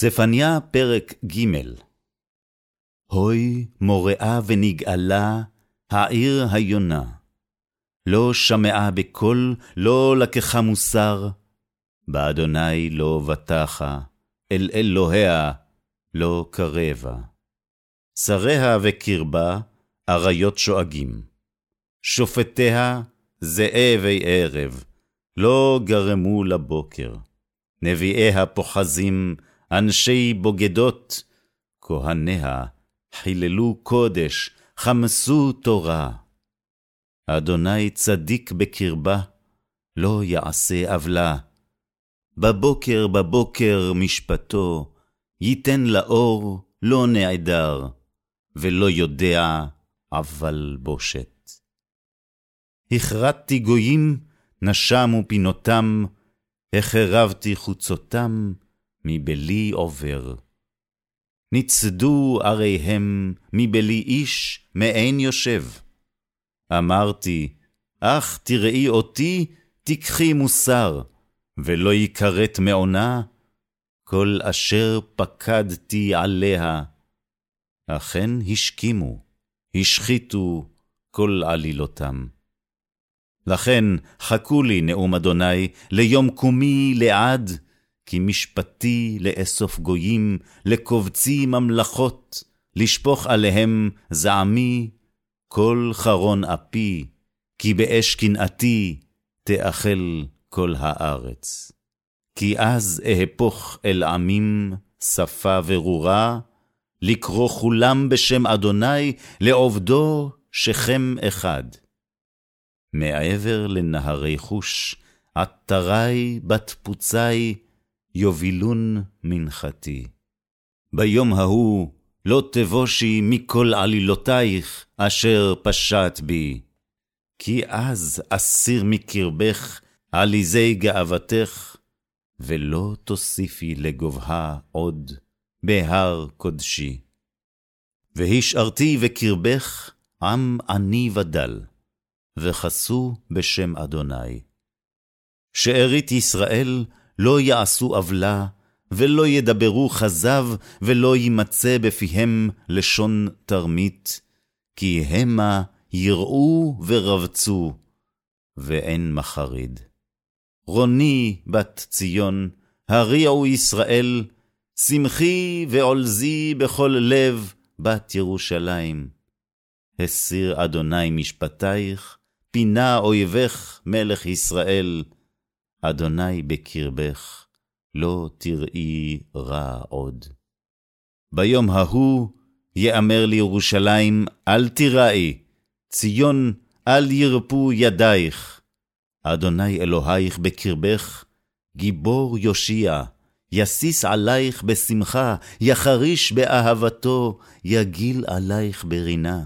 צפניה פרק ג' הוי מוראה ונגאלה, העיר היונה. לא שמעה בקול, לא לקחה מוסר, באדוני לא בטחה, אל אלוהיה לא קרבה. שריה וקרבה, אריות שואגים. שופטיה, זאבי ערב, לא גרמו לבוקר. נביאיה פוחזים, אנשי בוגדות, כהניה חיללו קודש, חמסו תורה. אדוני צדיק בקרבה, לא יעשה עוולה. בבוקר בבוקר משפטו, ייתן לאור, לא נעדר, ולא יודע אבל בושת. הכרתתי גויים, נשמו פינותם, החרבתי חוצותם, מבלי עובר. ניצדו עריהם מבלי איש מאין יושב. אמרתי, אך תראי אותי, תיקחי מוסר, ולא יכרת מעונה, כל אשר פקדתי עליה. אכן השכימו, השחיתו כל עלילותם. לכן חכו לי, נאום אדוני, ליום קומי לעד, כי משפטי לאסוף גויים, לקובצי ממלכות, לשפוך עליהם זעמי, כל חרון אפי, כי באש קנאתי תאכל כל הארץ. כי אז אהפוך אל עמים שפה ברורה, לקרוא כולם בשם אדוני, לעובדו שכם אחד. מעבר לנהרי חוש, עטרי בת פוצי, יובילון מנחתי. ביום ההוא לא תבושי מכל עלילותייך אשר פשעת בי. כי אז אסיר מקרבך עליזי גאוותך, ולא תוסיפי לגובהה עוד בהר קודשי. והשארתי וקרבך עם עני ודל, וחסו בשם אדוני. שארית ישראל לא יעשו עוולה, ולא ידברו כזב, ולא יימצא בפיהם לשון תרמית, כי המה יראו ורבצו, ואין מחריד. רוני בת ציון, הריעו ישראל, שמחי ועולזי בכל לב, בת ירושלים. הסיר אדוני משפטייך, פינה אויבך מלך ישראל, אדוני בקרבך, לא תראי רע עוד. ביום ההוא יאמר לירושלים, אל תיראי, ציון, אל ירפו ידייך. אדוני אלוהיך בקרבך, גיבור יושיע, יסיס עלייך בשמחה, יחריש באהבתו, יגיל עלייך ברינה.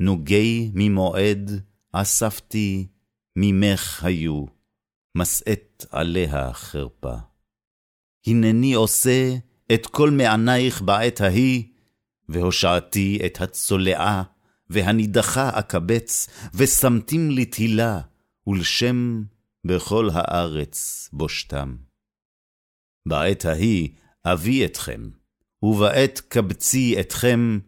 נוגי ממועד אספתי, ממך היו. משאת עליה חרפה. הנני עושה את כל מענייך בעת ההיא, והושעתי את הצולעה, והנידחה אקבץ, ושמתים לתהילה, ולשם בכל הארץ בושתם. בעת ההיא אביא אתכם, ובעת קבצי אתכם,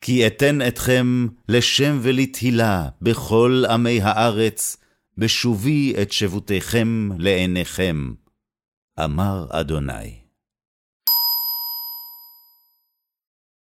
כי אתן אתכם לשם ולתהילה בכל עמי הארץ, בשובי את שבותיכם לעיניכם, אמר אדוני.